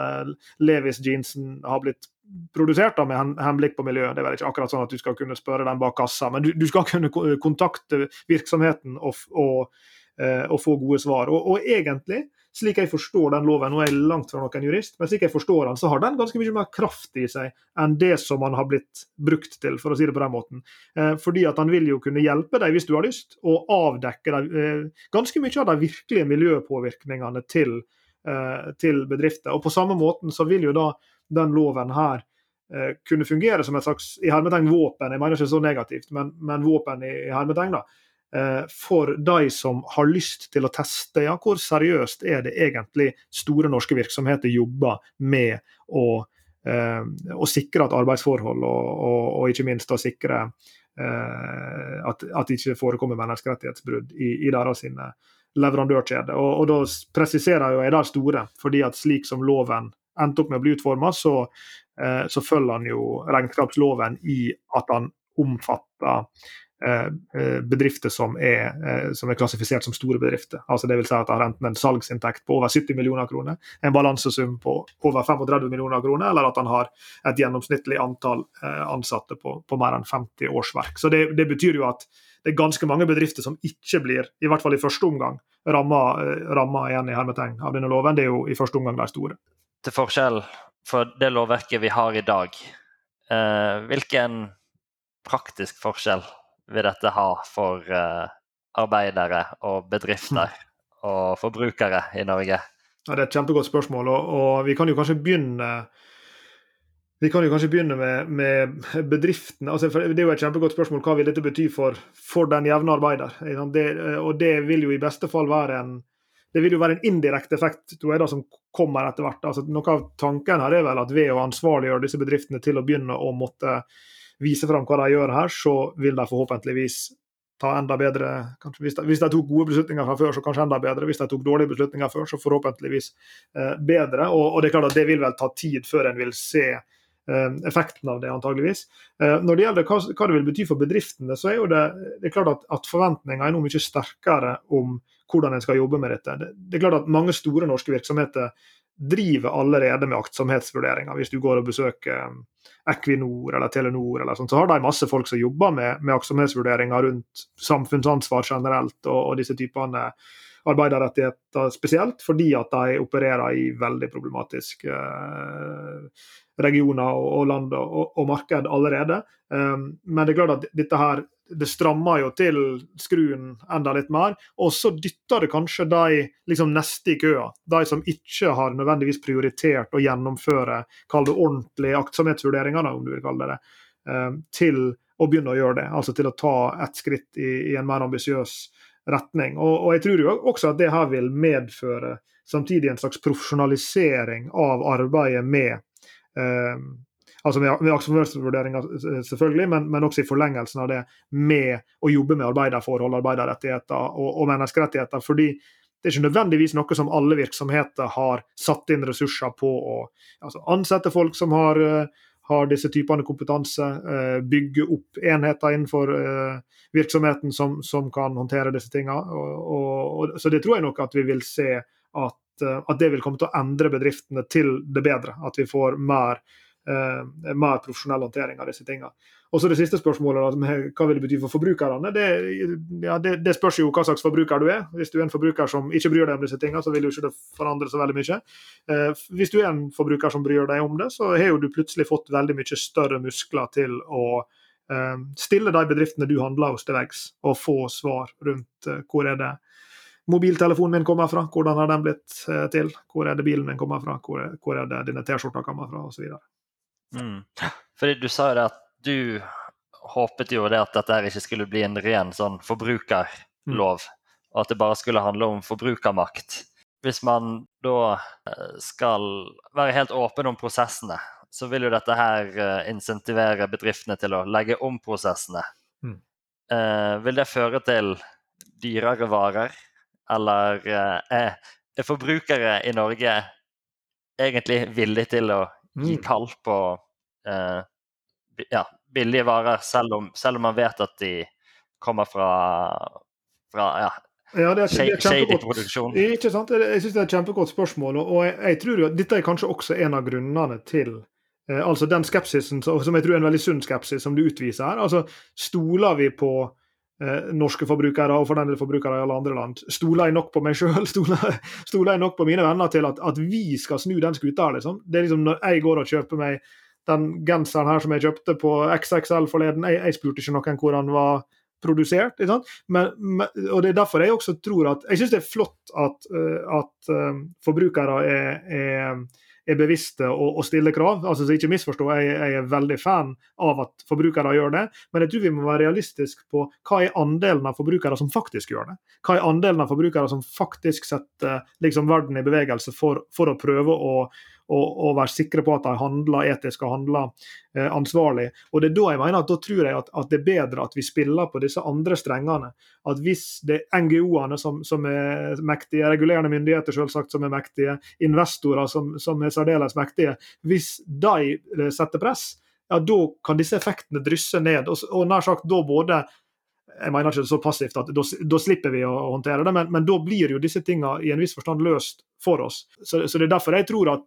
S4: Levis-jeansen har blitt produsert da, med henblikk på miljøet. Det er vel ikke akkurat sånn at du skal kunne spørre den bak kassa, men du, du skal kunne kontakte virksomheten og, og, og få gode svar. Og, og egentlig slik jeg forstår den loven, er jeg langt fra noen jurist, men slik jeg forstår den, så har den ganske mye mer kraft i seg enn det som man har blitt brukt til, for å si det på den måten. Eh, fordi at han vil jo kunne hjelpe deg, hvis du har lyst, å avdekke deg, eh, ganske mye av de virkelige miljøpåvirkningene til, eh, til, bedrifter. Og på samme måten så vil jo da den loven her eh, kunne fungere som et slags i hermetegn våpen, jeg mener ikke så negativt, men, men våpen i, i hermetegn, da Eh, for de som har lyst til å teste ja, hvor seriøst er det egentlig store norske virksomheter jobber med å, eh, å sikre at arbeidsforhold og, og, og, ikke minst å sikre eh, at, det ikke forekommer menneskerettighetsbrudd i, i deres sine leverandørkjede. Og, og, da presiserer jo jeg det store, fordi at slik som loven endte opp med å bli utforma, så, eh, så følger han jo regnskapsloven i at han omfatter Eh, eh, bedrifter som er, eh, som er, klassifisert som store bedrifter. Altså det vil si at det har enten en salgsinntekt på over 70 millioner kroner, en balansesum på over 35 millioner kroner, eller at han har et gjennomsnittlig antall ansatte på, på mer enn 50 årsverk. Så det, det, betyr jo at det er ganske mange bedrifter som ikke blir, i hvert fall i første omgang, ramma igjen i hermetegn av denne loven. Det er jo i første omgang de store.
S2: Til forskjell for det lovverket vi har i dag, hvilken praktisk forskjell vil dette ha for uh, arbeidere og bedrifter og forbrukere i Norge?
S4: Ja, Det er et kjempegodt spørsmål, og, og vi kan jo kanskje begynne vi kan jo kanskje begynne med, med bedriftene. Altså, det er jo et kjempegodt spørsmål hva vil dette bety for, for den jevne arbeider. Det, og det vil jo i beste fall være en være en indirekte effekt tror jeg da, som kommer etter hvert. Altså, noe av tanken her er vel at ved å ansvarliggjøre disse bedriftene til å begynne å måtte vise fram hva de gjør her, så vil de forhåpentligvis ta enda bedre kanskje, hvis, de, hvis, de, tok gode beslutninger fra før, så kanskje enda bedre. Hvis de tok dårlige beslutninger før, så forhåpentligvis eh, bedre. Og, og, det er klart at det vil vel ta tid før en vil se Eh, effekten av det, antageligvis. Eh, når det gjelder hva, hva, det vil bety for bedriftene, så er jo det, det er klart at, at forventningene er nå mye sterkere om hvordan en skal jobbe med dette. Det, det, er klart at Mange store norske virksomheter driver allerede med aktsomhetsvurderinger. Hvis du går og besøker eh, Equinor eller Telenor, eller sånt, så har de masse folk som jobber med, med aktsomhetsvurderinger rundt samfunnsansvar generelt og, og disse typene arbeiderrettigheter spesielt, fordi at de opererer i veldig problematiske eh, regioner og land og, og, marked allerede. Um, men det er klart at dette her det strammer jo til skruen enda litt mer. Og så dytter det kanskje de liksom neste i køa, de som ikke har nødvendigvis prioritert å gjennomføre kall det ordentlige aktsomhetsvurderinger, om du vil kalle det det, um, til å begynne å gjøre det. Altså til å ta et skritt i, i en mer ambisiøs retning. Og, og, jeg tror jo også at det her vil medføre samtidig en slags profesjonalisering av arbeidet med eh, altså med, med selvfølgelig, men, men, også i forlengelsen av det med å jobbe med arbeiderforhold, arbeiderrettigheter og, og menneskerettigheter. fordi det er ikke nødvendigvis noe som alle virksomheter har satt inn ressurser på å altså ansette folk som har, har disse typene kompetanse, eh, bygge opp enheter innenfor eh, virksomheten som, som, kan håndtere disse tingene. Og, og, så det tror jeg nok at vi vil se at, eh, at, det vil komme til å endre bedriftene til det bedre. At vi får mer, eh, mer profesjonell håndtering av disse tingene. Og så det siste spørsmålet, da, hva vil det bety for forbrukerne? Det, ja, det, det, spørs jo hva slags forbruker du er. Hvis du er en forbruker som ikke bryr deg om disse tingene, så vil jo ikke det forandre så veldig mye. Eh, hvis du er en forbruker som bryr deg om det, så har jo du plutselig fått veldig mye større muskler til å Eh, stille de bedriftene du handler hos til veggs, og få svar rundt eh, hvor er det mobiltelefonen min kommer fra, hvordan har den blitt eh, til, hvor er det bilen min kommer fra, hvor er, hvor er det dine T-skjorter kommer fra, osv.
S2: Mm. Fordi du sa jo det at du håpet jo det at dette ikke skulle bli en ren sånn forbrukerlov, og at det bare skulle handle om forbrukermakt. Hvis man da skal være helt åpen om prosessene, så vil jo dette her uh, insentivere bedriftene til å legge om prosessene. Mm. Uh, vil det føre til dyrere varer, eller er, er, forbrukere i Norge egentlig villige til å gi mm. kall på ja, billige varer, selv om, selv om, man vet at de kommer fra, fra ja,
S4: ja, det er, det er shady produksjon. Ikke sant? Jeg synes det er et kjempegodt spørsmål. og jeg, jeg tror jo at Dette er kanskje også en av grunnene til Eh, altså den skepsisen som jeg tror er en veldig sunn skepsis, som du utviser her. altså Stoler vi på eh, norske forbrukere, og forbrukere i alle andre land, stoler jeg nok på meg sjøl, stoler, stoler, jeg nok på mine venner til at, at vi skal snu den skuta? Liksom. Det er liksom når jeg går og kjøper meg den genseren her som jeg kjøpte på XXL forleden, jeg, jeg spurte ikke noen hvor den var produsert. Men, men, og Det er derfor jeg også tror at Jeg syns det er flott at, uh, at uh, forbrukere er, er er bevisste og, og stiller krav. Altså, så ikke misforstå, jeg, jeg, er veldig fan av at forbrukere gjør det, men jeg tror vi må være realistiske på hva er andelen av forbrukere som faktisk gjør det. Hva er andelen av forbrukere som faktisk setter liksom, verden i bevegelse for, for å prøve å, og, og, være sikre på at de handler etisk og handler eh, ansvarlig. Og det er Da jeg mener at da tror jeg at, at, det er bedre at vi spiller på disse andre strengene. At hvis det er NGO-ene som, som, er mektige, regulerende myndigheter selvsagt som er mektige, investorer som, som er særdeles mektige, hvis de eh, setter press, ja, da kan disse effektene drysse ned. Og, og nær sagt da både jeg mener ikke så passivt at da, da slipper vi å, håndtere det, men, men, da blir jo disse tingene i en viss forstand løst for oss. Så, så, det er derfor jeg tror at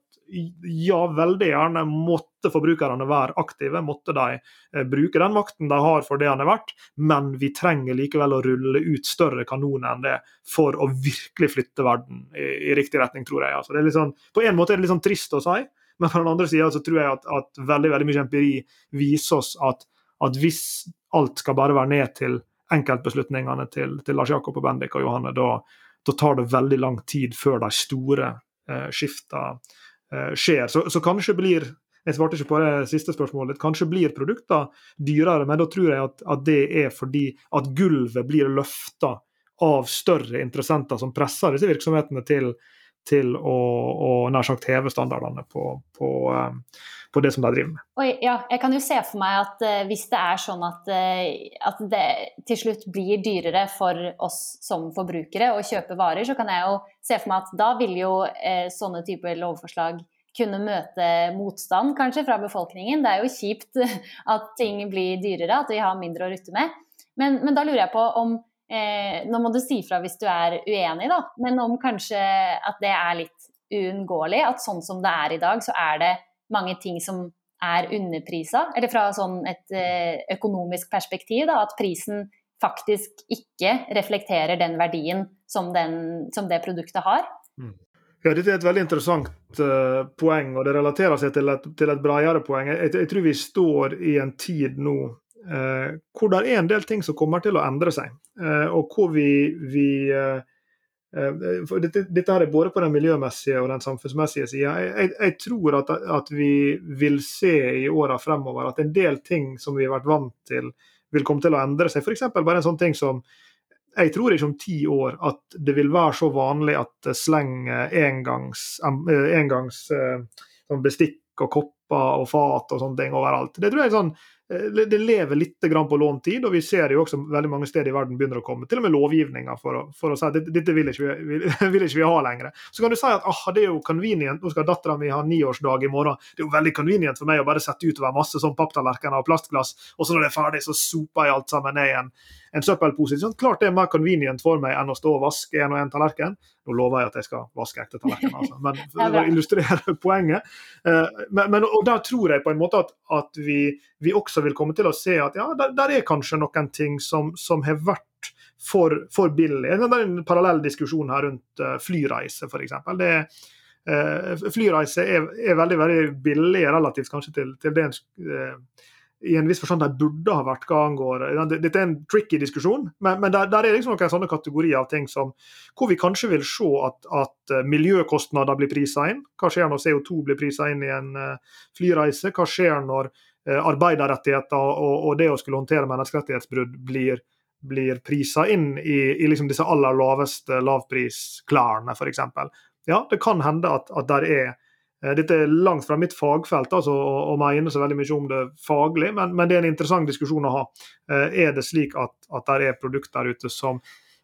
S4: ja, veldig gjerne måtte forbrukerne være aktive, måtte de eh, bruke den makten de har for det han er verdt, men vi trenger likevel å rulle ut større kanoner enn det for å virkelig flytte verden i, i riktig retning, tror jeg. Altså, sånn, på en måte er det litt sånn trist å si, men på den andre sida tror jeg at, at, veldig veldig mye empiri viser oss at, at hvis alt skal bare være ned til enkeltbeslutningene til, til Lars Jakob og Bendik og Johanne, da, da tar det veldig lang tid før de store skifta skjer. Så, så, kanskje blir jeg svarte ikke på det siste spørsmålet. Kanskje blir produkter dyrere, men da tror jeg at, at det er fordi at gulvet blir løfta av større interessenter som presser disse virksomhetene til, til å, å nær sagt heve standardene på, på, um, på, det som de driver med.
S3: Oi, ja, jeg kan jo se for meg at uh, hvis det er sånn at, uh, at, det til slutt blir dyrere for oss som forbrukere å kjøpe varer, så kan jeg jo se for meg at da vil jo uh, sånne typer lovforslag kunne møte motstand kanskje fra befolkningen. Det er jo kjipt at ting blir dyrere, at vi har mindre å rutte med. Men, men da lurer jeg på om eh, Nå må du si fra hvis du er uenig, da. Men om kanskje at det er litt uunngåelig. At sånn som det er i dag, så er det mange ting som er underprisa. Eller fra sånn et eh, økonomisk perspektiv, da, at prisen faktisk ikke reflekterer den verdien som, den, som det produktet har. Mm.
S4: Ja, Dette er et veldig interessant uh, poeng, og det relaterer seg til et, til et bredere poeng. Jeg, jeg, tror vi står i en tid nå uh, hvor det er en del ting som kommer til å endre seg. Eh, og hvor vi, vi dette, dette, er både på den miljømessige og den samfunnsmessige sida. Jeg, jeg, jeg, tror at, at, vi vil se i åra fremover at en del ting som vi har vært vant til, vil komme til å endre seg. F.eks. bare en sånn ting som jeg tror ikke om ti år at det vil være så vanlig at sleng engangs, engangs sånn bestikk og kopper og fat og sånne ting overalt. Det tror jeg er sånn Eh, det lever litt på lånt tid, og vi ser jo også veldig mange steder i verden begynner å komme. Til og med lovgivninger for å, for å si at dette vil ikke, vi, vil ikke vi ha lenger. Så kan du si at ah, det er jo convenient, nå skal dattera mi ha niårsdag i morgen. Det er jo veldig convenient for meg å bare sette utover masse sånn papptallerkener og plastglass, og så når det er ferdig, så soper jeg alt sammen ned i en, en søppelpose. Sånn, klart det er mer convenient for meg enn å stå og vaske en og en tallerken. Nå lover jeg at jeg skal vaske ekte tallerkener, altså. men for å illustrere poenget. Eh, men, men, og der tror jeg på en måte at, at vi, vi, også vil komme til å se at ja, der, der er kanskje noen ting som, som har vært for, for billig. Det er en parallell diskusjon her rundt uh, flyreise, f.eks. Uh, flyreise er, er, veldig veldig billig relativt kanskje til, til det uh, i en viss forstand de burde ha vært hva angår Dette er en tricky diskusjon, men, men der, der, er liksom noen sånne kategorier av ting som hvor vi kanskje vil se at, at eh, miljøkostnader blir prisa inn. Hva skjer når CO2 blir prisa inn i en uh, flyreise? Hva skjer når uh, arbeiderrettigheter og, og, det å skulle håndtere menneskerettighetsbrudd blir, blir prisa inn i, i liksom disse aller laveste lavprisklærne, f.eks. Ja, det kan hende at, at der er Eh, dette er langt fra mitt fagfelt altså, å, mene så veldig mye om det faglig, men, men, det er en interessant diskusjon å ha. Eh, er det slik at, at det er produkter der ute som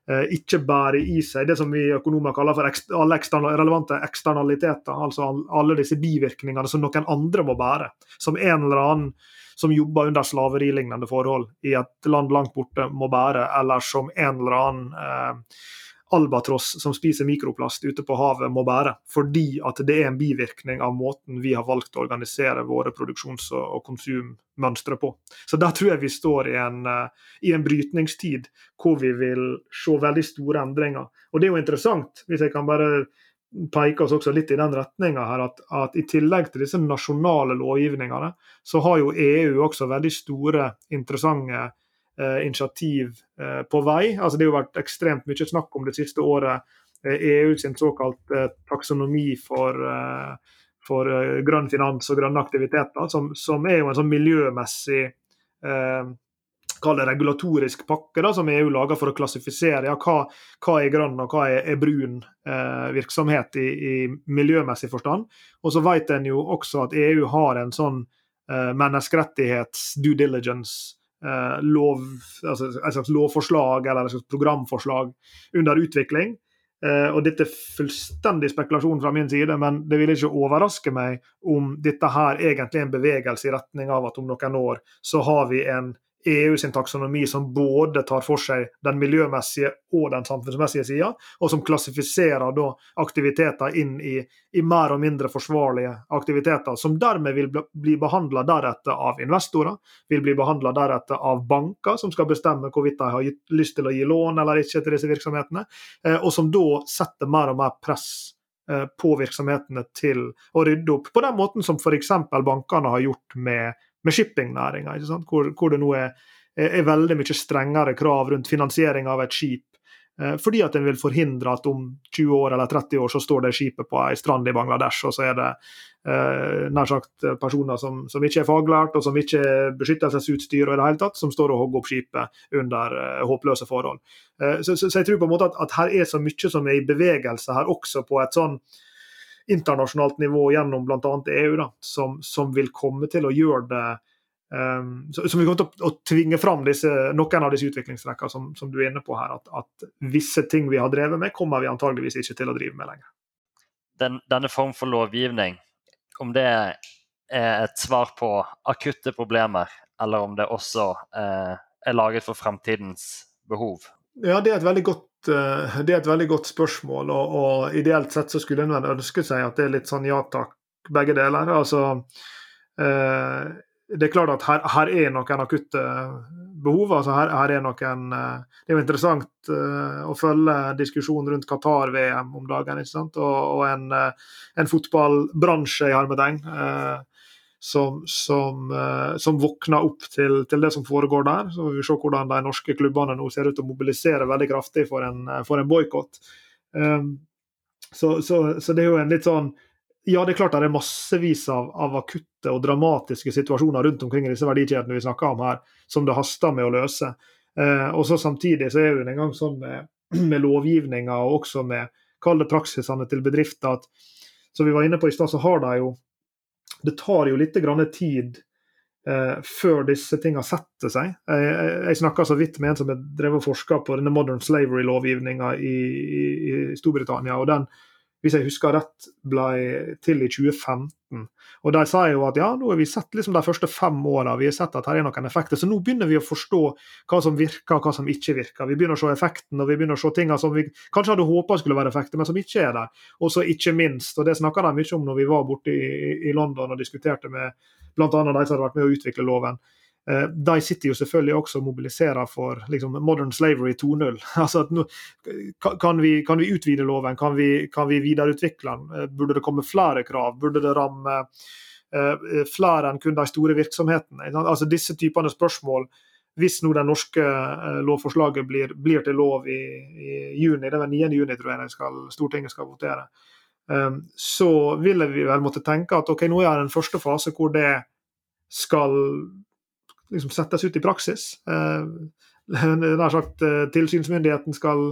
S4: eh, ikke bærer i seg det som vi økonomer kaller for ekster, alle eksterne, relevante eksternaliteter, altså alle disse bivirkningene som noen andre må bære, som en eller annen som jobber under slaverilignende forhold i et land langt borte må bære, eller som en eller annen eh, albatross som spiser mikroplast ute på havet, må bære. Fordi at det er en bivirkning av måten vi har valgt å organisere våre produksjons- og konsummønstre på. Så der tror jeg vi står i en, uh, i en brytningstid hvor vi vil se veldig store endringer. Og det er jo interessant, hvis jeg kan bare peke oss også litt i den retninga her, at, at, i tillegg til disse nasjonale lovgivningene, så har jo EU også veldig store, interessante eh, initiativ eh, på vei. Altså, det har jo vært ekstremt mye snakk om det siste året. Eh, EU sin såkalt eh, taksonomi for, eh, for eh, grønn finans og grønne aktiviteter, som, som, er jo en sånn miljømessig det regulatorisk pakke da, som EU lager for å klassifisere ja, hva, hva er grønn og hva er, er brun eh, virksomhet i, i, miljømessig forstand. Og så vet en jo også at EU har en sånn eh, menneskerettighets due diligence eh, lov, altså et slags lovforslag eller et slags programforslag under utvikling. Eh, og Dette er fullstendig spekulasjon fra min side, men det vil ikke overraske meg om dette her egentlig er en bevegelse i retning av at om noen år så har vi en EU sin taksonomi som både tar for seg den miljømessige og den samfunnsmessige sida, og som klassifiserer da aktiviteter inn i, i, mer og mindre forsvarlige aktiviteter, som dermed vil bli behandla deretter av investorer, vil bli behandla deretter av banker, som skal bestemme hvorvidt de har lyst til å gi lån eller ikke til disse virksomhetene, eh, og som da setter mer og mer press eh, på virksomhetene til å rydde opp, på den måten som f.eks. bankene har gjort med med shippingnæringa, hvor, hvor, det nå er, er, veldig mye strengere krav rundt finansiering av et skip. Eh, fordi at en vil forhindre at om 20 år eller 30 år så står det skipet på ei strand i Bangladesh, og så er det eh, nær sagt personer som, som, ikke er faglært og som ikke er beskyttelsesutstyr og i det hele tatt, som står og hogger opp skipet under eh, håpløse forhold. Eh, så, så, så, jeg tror på en måte at, at, her er så mye som er i bevegelse her, også på et sånn internasjonalt nivå gjennom bl.a. EU, da, som, som vil komme til å gjøre det Um, Som vil komme til å, å, tvinge fram disse, noen av disse utviklingstrekkene som, som, du er inne på her. At, at, visse ting vi har drevet med, kommer vi antageligvis ikke til å drive med lenger.
S2: Den, denne form for lovgivning, om det er et svar på akutte problemer, eller om det også eh, er laget for fremtidens behov?
S4: Ja, det er et veldig godt, det er et veldig godt spørsmål. Og, og ideelt sett så skulle en ønske seg at det er litt sånn ja takk, begge deler. Altså, eh, det er klart at her, her er noen akutte behov. altså her, her, er noen, eh, Det er jo interessant eh, å følge diskusjonen rundt Qatar-VM om dagen. ikke sant? Og, og en, uh, en, fotballbransje i hermetegn uh, som, som, som, våkner opp til, til, det som foregår der. Så vi se hvordan de norske klubbene nå ser ut til å mobilisere veldig kraftig for en, for en boikott. Um, så, så, så, det er jo en litt sånn ja, det er klart det er massevis av, av, akutte og dramatiske situasjoner rundt omkring i disse verdikjedene vi snakker om her, som det haster med å løse. Eh, og så Samtidig så er det en gang sånn med, med lovgivninga og også med kall praksisene til bedrifter at som vi var inne på i stad, så har det jo Det tar jo litt grann tid eh, før disse tingene setter seg. Jeg, jeg, jeg snakka så vidt med en som har drevet og forska på denne modern slavery-lovgivninga i, i, i Storbritannia. og den hvis jeg husker rett, ble til i 2015. Og Der sa jeg jo at ja, nå har vi sett liksom de første fem åra vi har sett at her er noen effekter. Så nå begynner vi å forstå hva som virker og hva som ikke virker. Vi begynner å se effekten og vi begynner å se ting som vi kanskje hadde håpa skulle være effekter, men som ikke er der. Og så ikke minst, og det snakka de mye om når vi var borte i, i London og diskuterte med bl.a. de som hadde vært med å utvikle loven de sitter jo selvfølgelig også og mobiliserer for liksom, modern slavery 2.0. altså kan, vi, kan, vi, utvide loven? Kan vi, kan vi videreutvikle den? Eh, burde det komme flere krav? Burde det ramme uh, flere enn kun de store virksomhetene? Altså Disse typene spørsmål hvis nå det norske lovforslaget blir, blir, til lov i, i, juni, det er vel 9. juni tror jeg skal, Stortinget skal votere, um, så vil vi vel måtte tenke at ok, nå er det en første fase hvor det skal liksom settes ut i praksis. Nær eh, sagt, eh, Tilsynsmyndigheten skal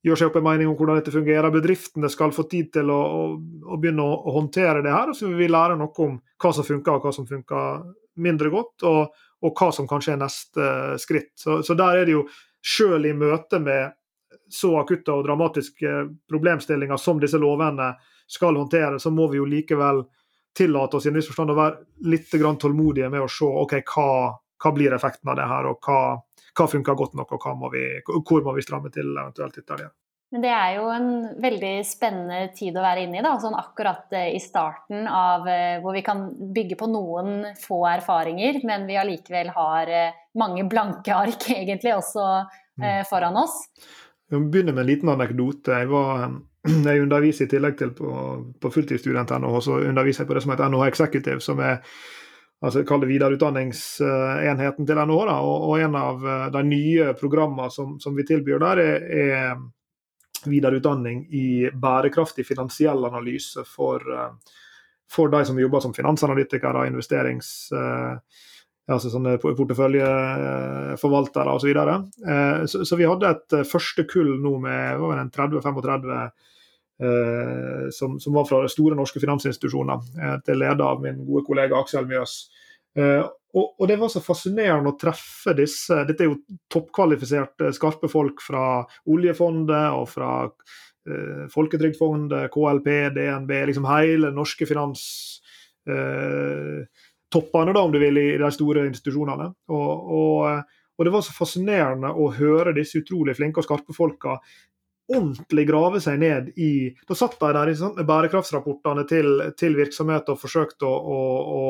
S4: gjøre seg opp en mening om hvordan dette fungerer. Bedriftene skal få tid til å, å, å begynne å, å, håndtere det her. Og så vil vi lære noe om hva som funker og hva som funker mindre godt, og, og hva som kanskje er neste skritt. Så, så der er det jo, sjøl i møte med så akutte og dramatiske problemstillinger som disse lovene skal håndtere, så må vi jo likevel tillate oss i en viss forstand å være litt tålmodige med å se ok, hva, hva blir effekten av det her, og hva, hva funker godt nok, og må vi, hvor må vi stramme til eventuelt ytterligere.
S3: Men det er jo en veldig spennende tid å være inne i. da, sånn Akkurat eh, i starten av eh, hvor vi kan bygge på noen få erfaringer, men vi allikevel har eh, mange blanke ark egentlig også mm. foran oss.
S4: Vi begynner med en liten anekdote. Jeg var jeg underviser i tillegg til på, på fulltidsstudent.no, så underviser jeg på det som heter NHH Executive, som er altså videreutdanningsenheten til NHH. Da, og, og, en av eh, de nye programmene som, som vi tilbyr der, er, er videreutdanning i bærekraftig finansiell analyse for, eh, for de som jobber som finansanalytikere, investerings eh, altså sånne porteføljeforvaltere osv. Så, videre. så, så vi hadde et første kull nå med 30-35 Eh, som, som, var fra store norske finansinstitusjoner, eh, til leder av min gode kollega Aksel Mjøs. Eh, og, og, Det var så fascinerende å treffe disse. Dette er jo toppkvalifiserte, skarpe folk fra oljefondet og fra eh, Folketrygdfondet, KLP, DNB, liksom hele norske finanstoppene, da, om du vil, i de store institusjonene. Og, og, og, det var så fascinerende å høre disse utrolig flinke og skarpe folka ordentlig grave seg ned i Da satt de der sant, med bærekraftsrapportene til, til virksomheter og forsøkte å, å,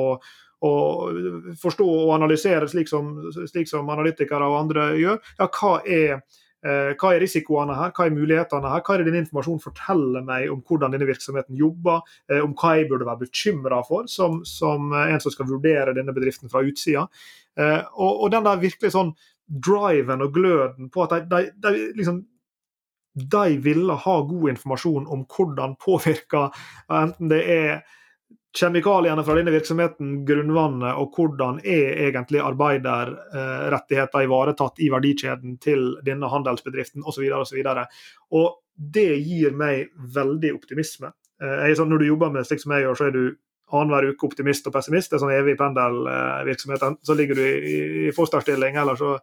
S4: å, å forstå og analysere, slik som, slik som, analytikere og andre gjør. Ja, hva er, eh, hva er risikoene her, hva er mulighetene her, hva er denne informasjonen forteller meg om hvordan denne virksomheten jobber, eh, om hva jeg burde være bekymra for som, som, en som skal vurdere denne bedriften fra utsida. Eh, og, og, den der virkelig sånn driven og gløden på at de, de, de liksom de ville ha god informasjon om hvordan påvirker enten det er kjemikaliene fra denne virksomheten, grunnvannet, og hvordan er egentlig arbeiderrettigheter ivaretatt i verdikjeden til denne handelsbedriften osv. osv. Og og det gir meg veldig optimisme. Eh, sånn, når du jobber med slik som jeg gjør, så er du annenhver uke optimist og pessimist. Det er sånn evig pendelvirksomhet. Så ligger du i, i fosterstilling, eller så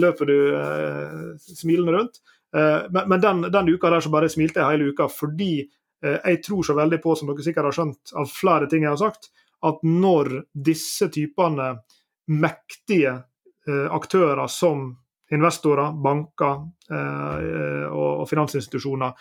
S4: løper du eh, smilende rundt. Eh, men, men den, den, uka der så bare smilte jeg hele uka fordi jeg tror så veldig på, som dere sikkert har skjønt av flere ting jeg har sagt, at når disse typene mektige eh, aktører som investorer, banker eh, og finansinstitusjoner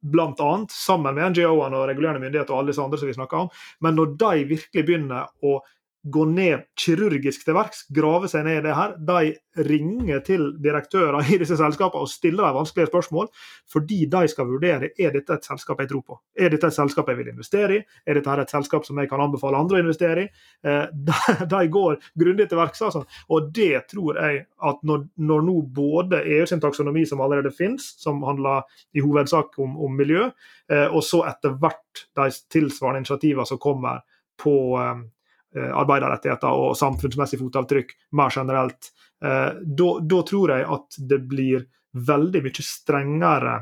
S4: bl.a. sammen med NGO-ene og regulerende myndigheter og alle disse andre som vi snakker om. Men når de virkelig begynner å gå ned kirurgisk til verks, grave seg ned i det her. De ringer til direktører i disse selskapene og stiller de vanskelige spørsmål, fordi de skal vurdere er dette et selskap jeg tror på. Er dette et selskap jeg vil investere i? Er dette et selskap som jeg kan anbefale andre å investere i? Eh, de, går grundig til verks. Altså. Og det tror jeg at når, når nå både EU sin taksonomi, som allerede finnes, som handler i hovedsak om, om miljø, eh, og så etter hvert de tilsvarende initiativene som kommer på Eh, arbeiderrettigheter og samfunnsmessig fotavtrykk mer generelt. Eh, da tror jeg at det blir veldig mye strengere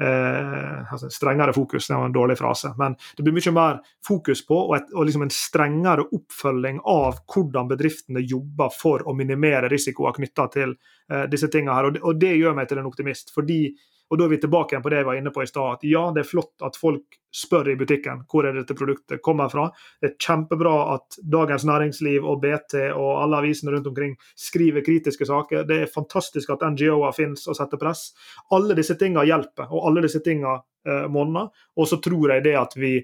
S4: eh, altså strengere fokus, det var en dårlig frase, men det blir mye mer fokus på og, et, og liksom en strengere oppfølging av hvordan bedriftene jobber for å minimere risikoer knytta til eh, disse tingene. her, og det, og det, gjør meg til en optimist. fordi og Da er vi tilbake igjen på det jeg var inne på i stad. at Ja, det er flott at folk spør i butikken hvor er dette produktet kommer fra. Det er kjempebra at Dagens Næringsliv og BT og alle avisene rundt omkring skriver kritiske saker. Det er fantastisk at NGO-er finnes og setter press. Alle disse tingene hjelper, og alle disse tingene eh, monner. Og så tror jeg det at vi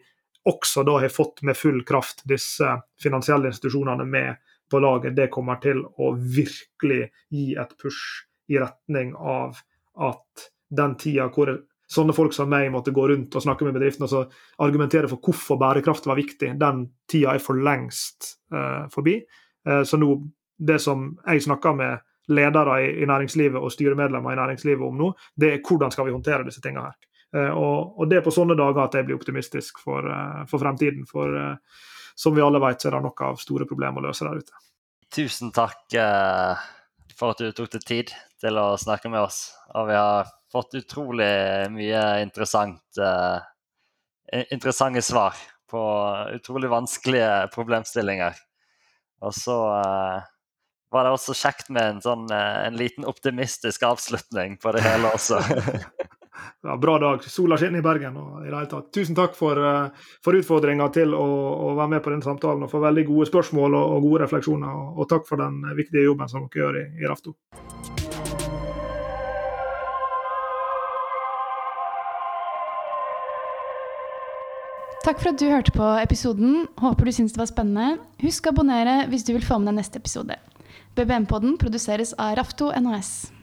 S4: også da har fått med full kraft disse finansielle institusjonene med på laget, det kommer til å virkelig gi et push i retning av at den tida hvor sånne folk som meg måtte gå rundt og snakke med bedriftene og så argumentere for hvorfor bærekraft var viktig, den tida er for lengst uh, forbi. Uh, så nå, det som jeg snakker med ledere i, i, næringslivet og styremedlemmer i næringslivet om nå, det er hvordan skal vi håndtere disse tingene her. Uh, og, og, det er på sånne dager at jeg blir optimistisk for, for fremtiden. For som vi alle vet, så er det nok av store problemer å løse der ute.
S2: Tusen takk for at du tok deg tid til å snakke med oss. Og vi har fått utrolig mye interessant, uh, interessante svar på utrolig vanskelige problemstillinger. Og så uh, var det også kjekt med en, sånn, uh, en liten optimistisk avslutning på det hele også.
S4: ja, bra dag. Sola skinner i Bergen. og i det hele tatt. Tusen takk for, for utfordringa til å, å, være med på denne samtalen og for veldig gode spørsmål og, og gode refleksjoner. Og, og, takk for den viktige jobben som dere gjør i, i Rafto.
S5: Takk for at du hørte på episoden. Håper du syns det var spennende. Husk å abonnere hvis du vil få med deg neste episode. BBM-podden produseres av Rafto NHS.